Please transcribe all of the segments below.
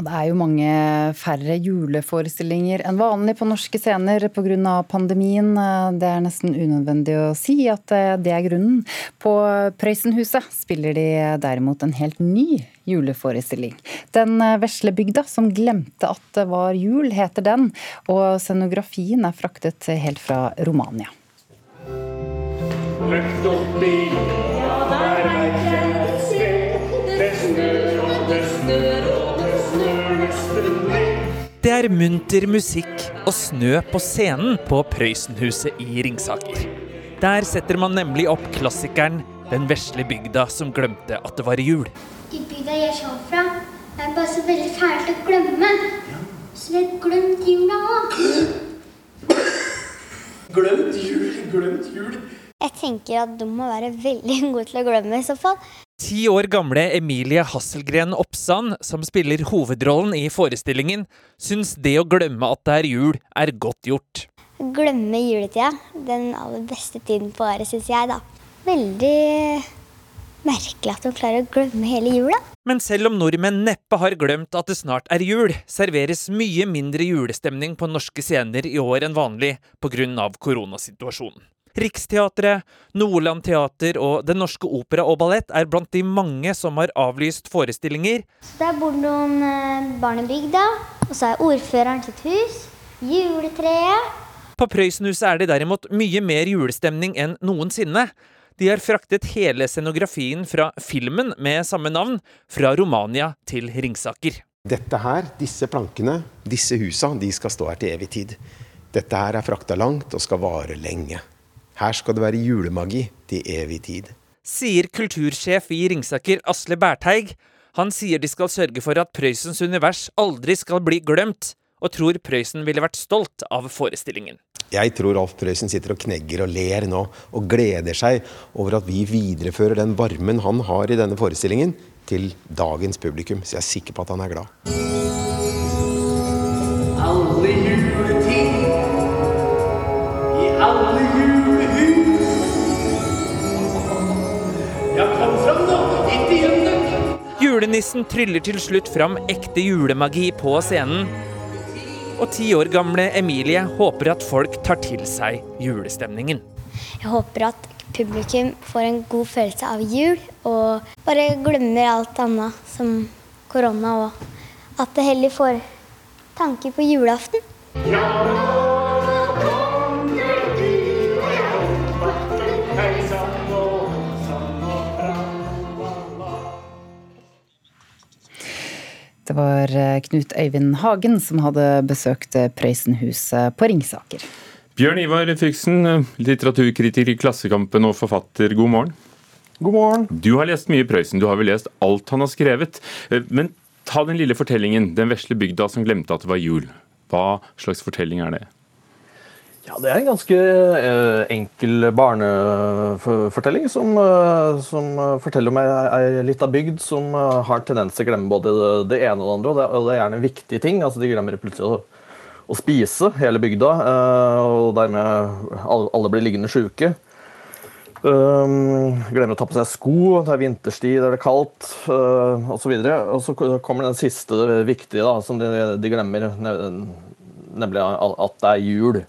Det er jo mange færre juleforestillinger enn vanlig på norske scener pga. pandemien. Det er nesten unødvendig å si at det er grunnen. På Prøysenhuset spiller de derimot en helt ny juleforestilling. Den vesle bygda som glemte at det var jul, heter den. Og scenografien er fraktet helt fra Romania. Løft opp ja, der det er munter musikk og snø på scenen på Prøysenhuset i Ringsaker. Der setter man nemlig opp klassikeren 'Den vesle bygda som glemte at det var jul'. De bygda jeg kommer fra, er bare så veldig fæle til å glemme. Så vi har glemt jula òg. Glemt jul, glemt jul. Tenker at de må være veldig gode til å glemme i så fall. Ti år gamle Emilie Hasselgren Oppsand, som spiller hovedrollen i forestillingen, syns det å glemme at det er jul, er godt gjort. Glemme juletida. Den aller beste tiden på året, syns jeg, da. Veldig merkelig at hun klarer å glemme hele jula. Men selv om nordmenn neppe har glemt at det snart er jul, serveres mye mindre julestemning på norske scener i år enn vanlig pga. koronasituasjonen. Riksteatret, Nordland Teater og Den Norske Opera og Ballett er blant de mange som har avlyst forestillinger. Der bor noen eh, barn i bygda, og så er ordføreren sitt hus, juletreet. På Prøysenhuset er det derimot mye mer julestemning enn noensinne. De har fraktet hele scenografien fra filmen med samme navn, fra Romania til Ringsaker. Dette her, disse plankene, disse husa, de skal stå her til evig tid. Dette her er frakta langt og skal vare lenge. Her skal det være julemagi til evig tid. Sier kultursjef i Ringsaker Asle Bærteig. Han sier de skal sørge for at Prøysens univers aldri skal bli glemt, og tror Prøysen ville vært stolt av forestillingen. Jeg tror Alf Prøysen sitter og knegger og ler nå, og gleder seg over at vi viderefører den varmen han har i denne forestillingen, til dagens publikum. Så jeg er sikker på at han er glad. Alle Julenissen tryller til slutt fram ekte julemagi på scenen. Og ti år gamle Emilie håper at folk tar til seg julestemningen. Jeg håper at publikum får en god følelse av jul, og bare glemmer alt annet som korona, og at det heller får tanker på julaften. Ja! Det var eh, Knut Øyvind Hagen som hadde besøkt eh, Prøysenhuset på Ringsaker. Bjørn Ivar Fryksen, eh, litteraturkritiker i Klassekampen og forfatter, god morgen. God morgen. Du har lest mye Prøysen, du har vel lest alt han har skrevet. Men ta den lille fortellingen, 'Den vesle bygda som glemte at det var jul'. Hva slags fortelling er det? Ja, Det er en ganske eh, enkel barnefortelling som, eh, som forteller om ei lita bygd som eh, har tendens til å glemme både det ene og det andre. Og det, er gjerne en viktig ting. altså De glemmer plutselig å, å spise hele bygda, og dermed alle blir liggende sjuke. Um, glemmer å ta på seg sko, det er vinterstid, det er kaldt uh, osv. Og, og så kommer den siste viktige da, som de, de glemmer, nemlig at det er jul.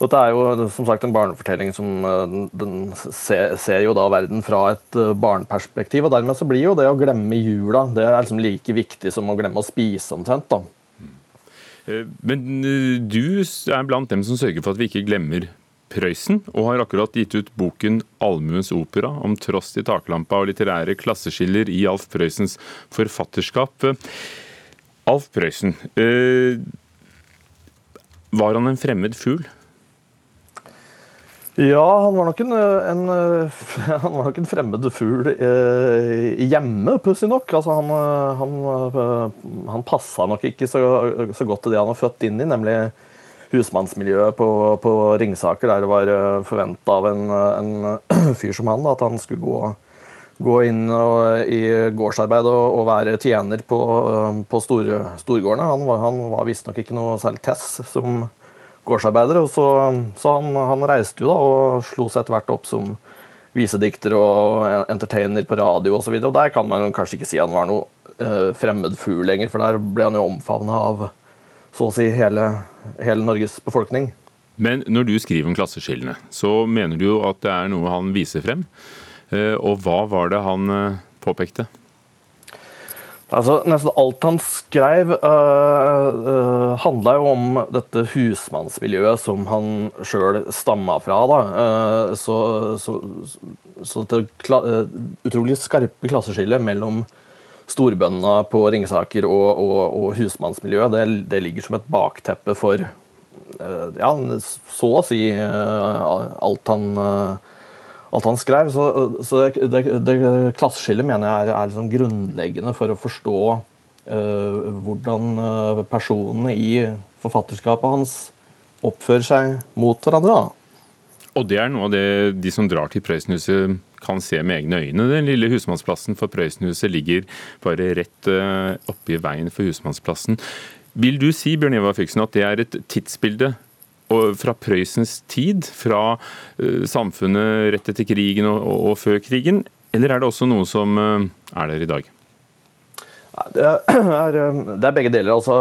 Dette er jo som sagt en barnefortelling som eh, den ser, ser, jo da verden fra et eh, barneperspektiv. og Dermed så blir jo det å glemme jula det er liksom like viktig som å glemme å spise, omtrent. da. Eh, men du er blant dem som sørger for at vi ikke glemmer Prøysen, og har akkurat gitt ut boken 'Allmuens opera', om tross til taklampa og litterære klasseskiller i Alf Prøysens forfatterskap. Alf Prøysen, var han en fremmed fugl? Ja, han var nok en, en, han var nok en fremmed fugl eh, hjemme, pussig nok. Altså, han han, han passa nok ikke så, så, godt til det han var født inn i, nemlig husmannsmiljøet på, på Ringsaker, der det var eh, forventa av en, en, fyr som han da, at han skulle gå, gå inn og, i gårdsarbeid og, og, være tjener på, på store, storgårdene. Han var, han var visstnok ikke noe særlig tess som gårdsarbeider. Så, så han, han, reiste jo da og slo seg etter hvert opp som visedikter og entertainer på radio osv. Der kan man kanskje ikke si han var noe eh, fremmed fugl lenger, for der ble han jo omfavna av så å si hele, hele, Norges befolkning. Men når du skriver om klasseskillene, så mener du jo at det er noe han viser frem. Uh, og hva var det han uh, påpekte? Altså, Nesten alt han skrev, uh, uh, handla jo om dette husmannsmiljøet som han sjøl stamma fra. da. Uh, så, så, så det uh, utrolig skarpe klasseskillet mellom storbøndene på Ringsaker og, og, og husmannsmiljøet, det, det, ligger som et bakteppe for ja, så å si alt han alt han skrev. Så, så det, det, det, klasseskillet mener jeg er, er liksom grunnleggende for å forstå uh, hvordan uh, personene i forfatterskapet hans oppfører seg mot hverandre. Og det er noe av det de som drar til Prøysenhuset kan se med egne øyne. Den lille husmannsplassen for Prøysenhuset ligger bare rett uh, oppi veien for husmannsplassen. Vil du si Bjørn Eva Fiksen, at det er et tidsbilde fra Prøysens tid, fra uh, samfunnet rett etter krigen og, og, og, før krigen, eller er det også noe som uh, er der i dag? Det er, det er, begge deler. Altså,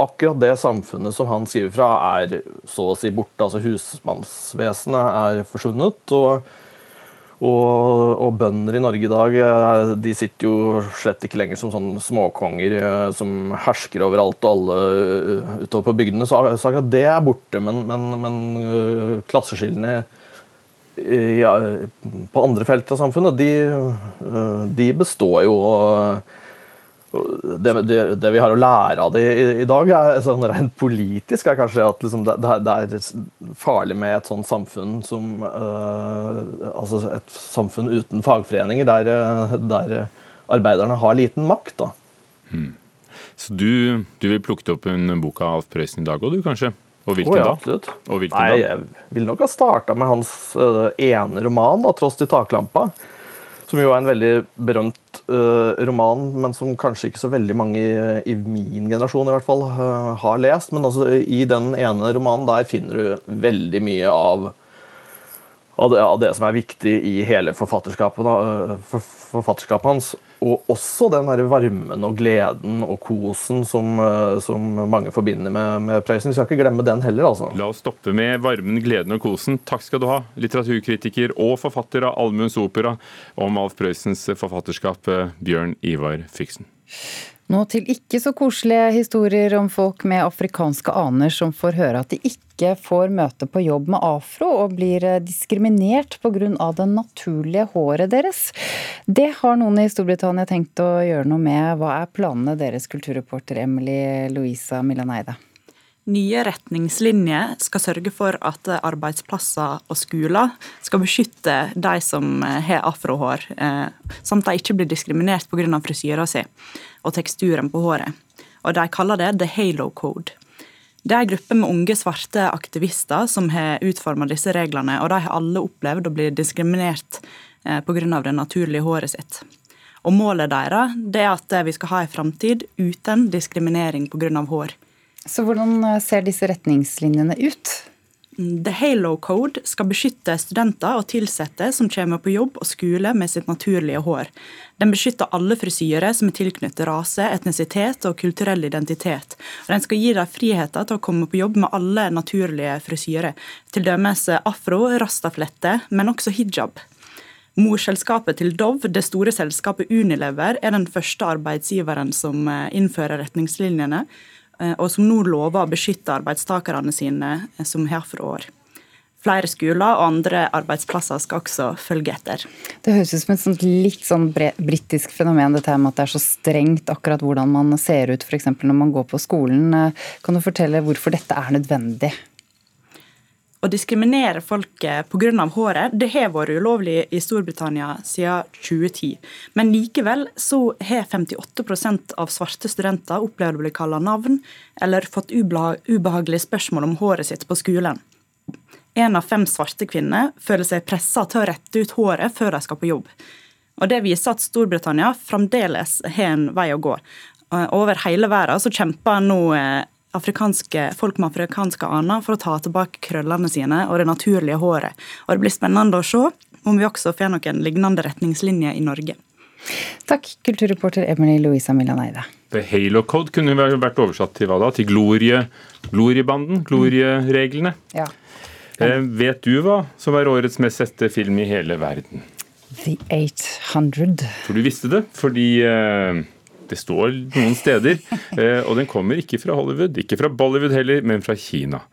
akkurat det samfunnet som han skriver fra, er så å si borte. Altså, husmannsvesenet er forsvunnet. og og, og, bønder i Norge i dag eh, de sitter jo slett ikke lenger som sånne småkonger eh, som hersker over alt og alle eh, utover på bygdene. Så, så det er borte, men, men, men klasseskillene ja, på andre felt av samfunnet, de, de består jo. og det, det, det, vi har å lære av det i, i dag, er sånn rent politisk, er kanskje at liksom det, det, er farlig med et sånt samfunn som uh, Altså et samfunn uten fagforeninger, der, øh, der arbeiderne har liten makt. Hmm. Så du, du vil plukke opp en bok av Alf Prøysen i dag òg, du kanskje? Og hvilken oh, ja, da? Og hvilken Nei, da? Jeg vil nok ha starta med hans uh, ene roman, da, 'Tross til taklampa'. Som jo er en veldig berømt uh, roman, men som kanskje ikke så veldig mange i, i min generasjon i hvert fall uh, har lest. Men altså, i den ene romanen der finner du veldig mye av, av, det, av det, som er viktig i hele forfatterskapet, da, for, forfatterskapet hans. Og også den der varmen og gleden og kosen som, eh, som mange forbinder med, med Prøysen. Vi skal ikke glemme den heller, altså. La oss stoppe med varmen, gleden og kosen. Takk skal du ha, litteraturkritiker og forfatter av Allmuens opera om Alf Prøysens forfatterskap, eh, Bjørn Ivar Fyksen. Nå til ikke så koselige historier om folk med afrikanske aner som får høre at de ikke får møte på jobb med afro og blir diskriminert pga. det naturlige håret deres. Det har noen i Storbritannia tenkt å gjøre noe med. Hva er planene deres, kulturreporter Emily Louisa Milaneide? Nye retningslinjer skal sørge for at arbeidsplasser og skoler skal beskytte de som har afrohår, eh, samt de ikke blir diskriminert pga. frisyra si og teksturen på håret. Og De kaller det The Halo Code. Det er en gruppe med unge svarte aktivister som har utforma disse reglene, og de har alle opplevd å bli diskriminert eh, pga. det naturlige håret sitt. Og Målet deres er at vi skal ha en framtid uten diskriminering pga. hår. Så hvordan eh, ser disse retningslinjene ut? The Halo Code skal beskytte studenter og ansatte som kommer på jobb og skole med sitt naturlige hår. Den beskytter alle frisyrer som er tilknyttet rase, etnisitet og kulturell identitet. Og den skal gi dem friheter til å komme på jobb med alle naturlige frisyrer, dømes afro, rastaflette, men også hijab. Morselskapet til Dove, det store selskapet Unilever, er den første arbeidsgiveren som eh, innfører retningslinjene. Eh, og som nå lover å beskytte arbeidstakerne sine eh, som har for år. Flere skoler og andre arbeidsplasser skal også følge etter. Det høres ut som et litt sånn britisk fenomen, dette med at det er så strengt akkurat hvordan man ser ut f.eks. når man går på skolen. Eh, kan du fortelle hvorfor dette er nødvendig? Å diskriminere folk pga. håret det har vært ulovlig i Storbritannia siden 2010. Men likevel så har 58% av svarte studenter opplevd å bli kalt navn eller fått ubehagelige spørsmål om håret sitt på skolen. En av fem svarte kvinner føler seg pressa til å rette ut håret før de skal på jobb. Og Det viser at Storbritannia fremdeles har en vei å gå. Over hele verden så kjemper nå eh, folk med afrikanske aner for å ta tilbake krøllene sine og det naturlige håret. Og Det blir spennende å se om vi også får noen lignende retningslinjer i Norge. Takk, kulturreporter Emily Louisa Millan Eide. The Halo Code kunne vært oversatt til hva da? Til glorie, gloriebanden? Gloriereglene? Ja. Eh, vet du hva som er årets mest sette film i hele verden? The 800. For du visste det, fordi eh, det står noen steder. Eh, og den kommer ikke fra Hollywood, ikke fra Bollywood heller, men fra Kina.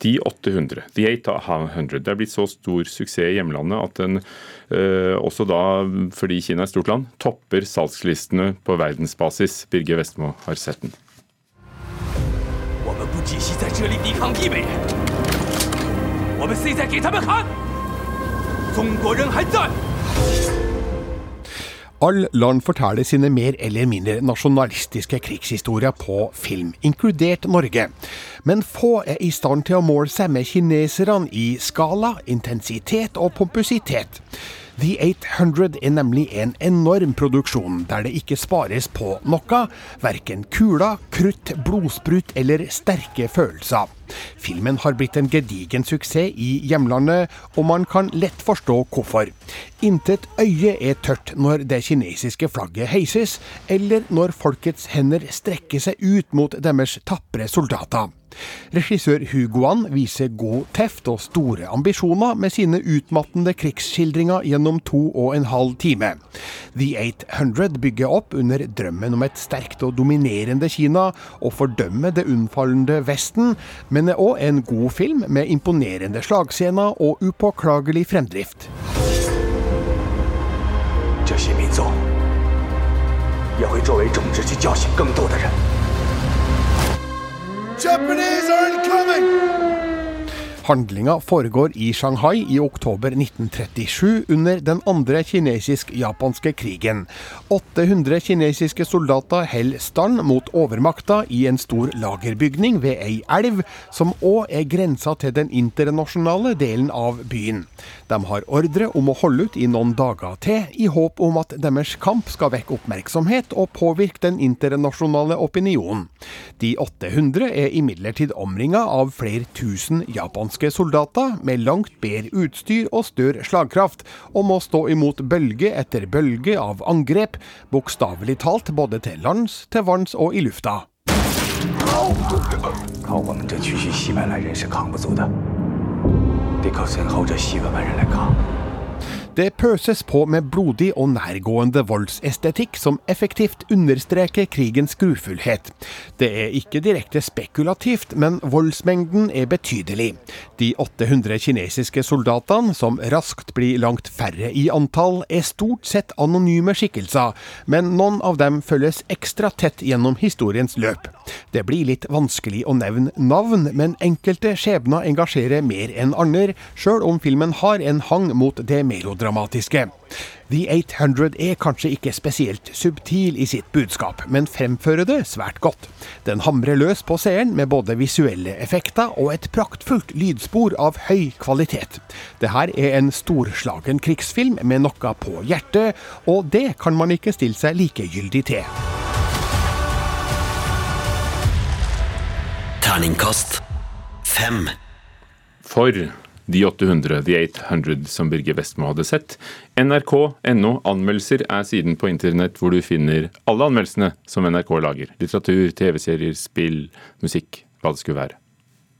De 800, The 800. Det er blitt så stor suksess i hjemlandet at den eh, også da, fordi Kina er et stort land, topper salgslistene på verdensbasis. Birger Vestmo har sett den. 我们不止息在这里抵抗异美人，我们现在给他们看，中国人还在。 Alle land forteller sine mer eller mindre nasjonalistiske krigshistorier på film, inkludert Norge. Men få er i stand til å måle seg med kineserne i skala, intensitet og pompøsitet. The 800 er nemlig en enorm produksjon, der det ikke spares på noe, verken kuler, krutt, blodsprut eller sterke følelser. Filmen har blitt en gedigen suksess i hjemlandet, og man kan lett forstå hvorfor. Intet øye er tørt når det kinesiske flagget heises, eller når folkets hender strekker seg ut mot deres tapre soldater. Regissør Hugoan viser god teft og store ambisjoner med sine utmattende krigsskildringer gjennom to og en halv time. The 800 bygger opp under drømmen om et sterkt og dominerende Kina, og fordømmer det unnfallende Vesten, men er òg en god film med imponerende slagscener og upåklagelig fremdrift. 这些民众也会作为种子去叫醒更多的人。 Japanese are incoming! Handlinga foregår i Shanghai i oktober 1937 under den andre kinesisk-japanske krigen. 800 kinesiske soldater holder stand mot overmakta i en stor lagerbygning ved ei elv, som òg er grensa til den internasjonale delen av byen. De har ordre om å holde ut i noen dager til, i håp om at deres kamp skal vekke oppmerksomhet og påvirke den internasjonale opinionen. De 800 er imidlertid omringa av flere tusen japanske soldater med langt bedre utstyr og større slagkraft, og må stå imot bølge etter bølge av angrep, bokstavelig talt både til lands, til vanns og i lufta. 靠 Det pøses på med blodig og nærgående voldsestetikk som effektivt understreker krigens grufullhet. Det er ikke direkte spekulativt, men voldsmengden er betydelig. De 800 kinesiske soldatene, som raskt blir langt færre i antall, er stort sett anonyme skikkelser, men noen av dem følges ekstra tett gjennom historiens løp. Det blir litt vanskelig å nevne navn, men enkelte skjebner engasjerer mer enn andre, sjøl om filmen har en hang mot det melodramatiske. The 800 er kanskje ikke spesielt subtil i sitt budskap, men fremfører det svært godt. Den hamrer løs på seeren med både visuelle effekter og et praktfullt lydspor av høy kvalitet. Det her er en storslagen krigsfilm med noe på hjertet, og det kan man ikke stille seg likegyldig til. Terningkast fem. For de 800, The 800, som Birger Vestmo hadde sett. NRK.no anmeldelser er siden på internett hvor du finner alle anmeldelsene som NRK lager. Litteratur, TV-serier, spill, musikk, hva det skulle være.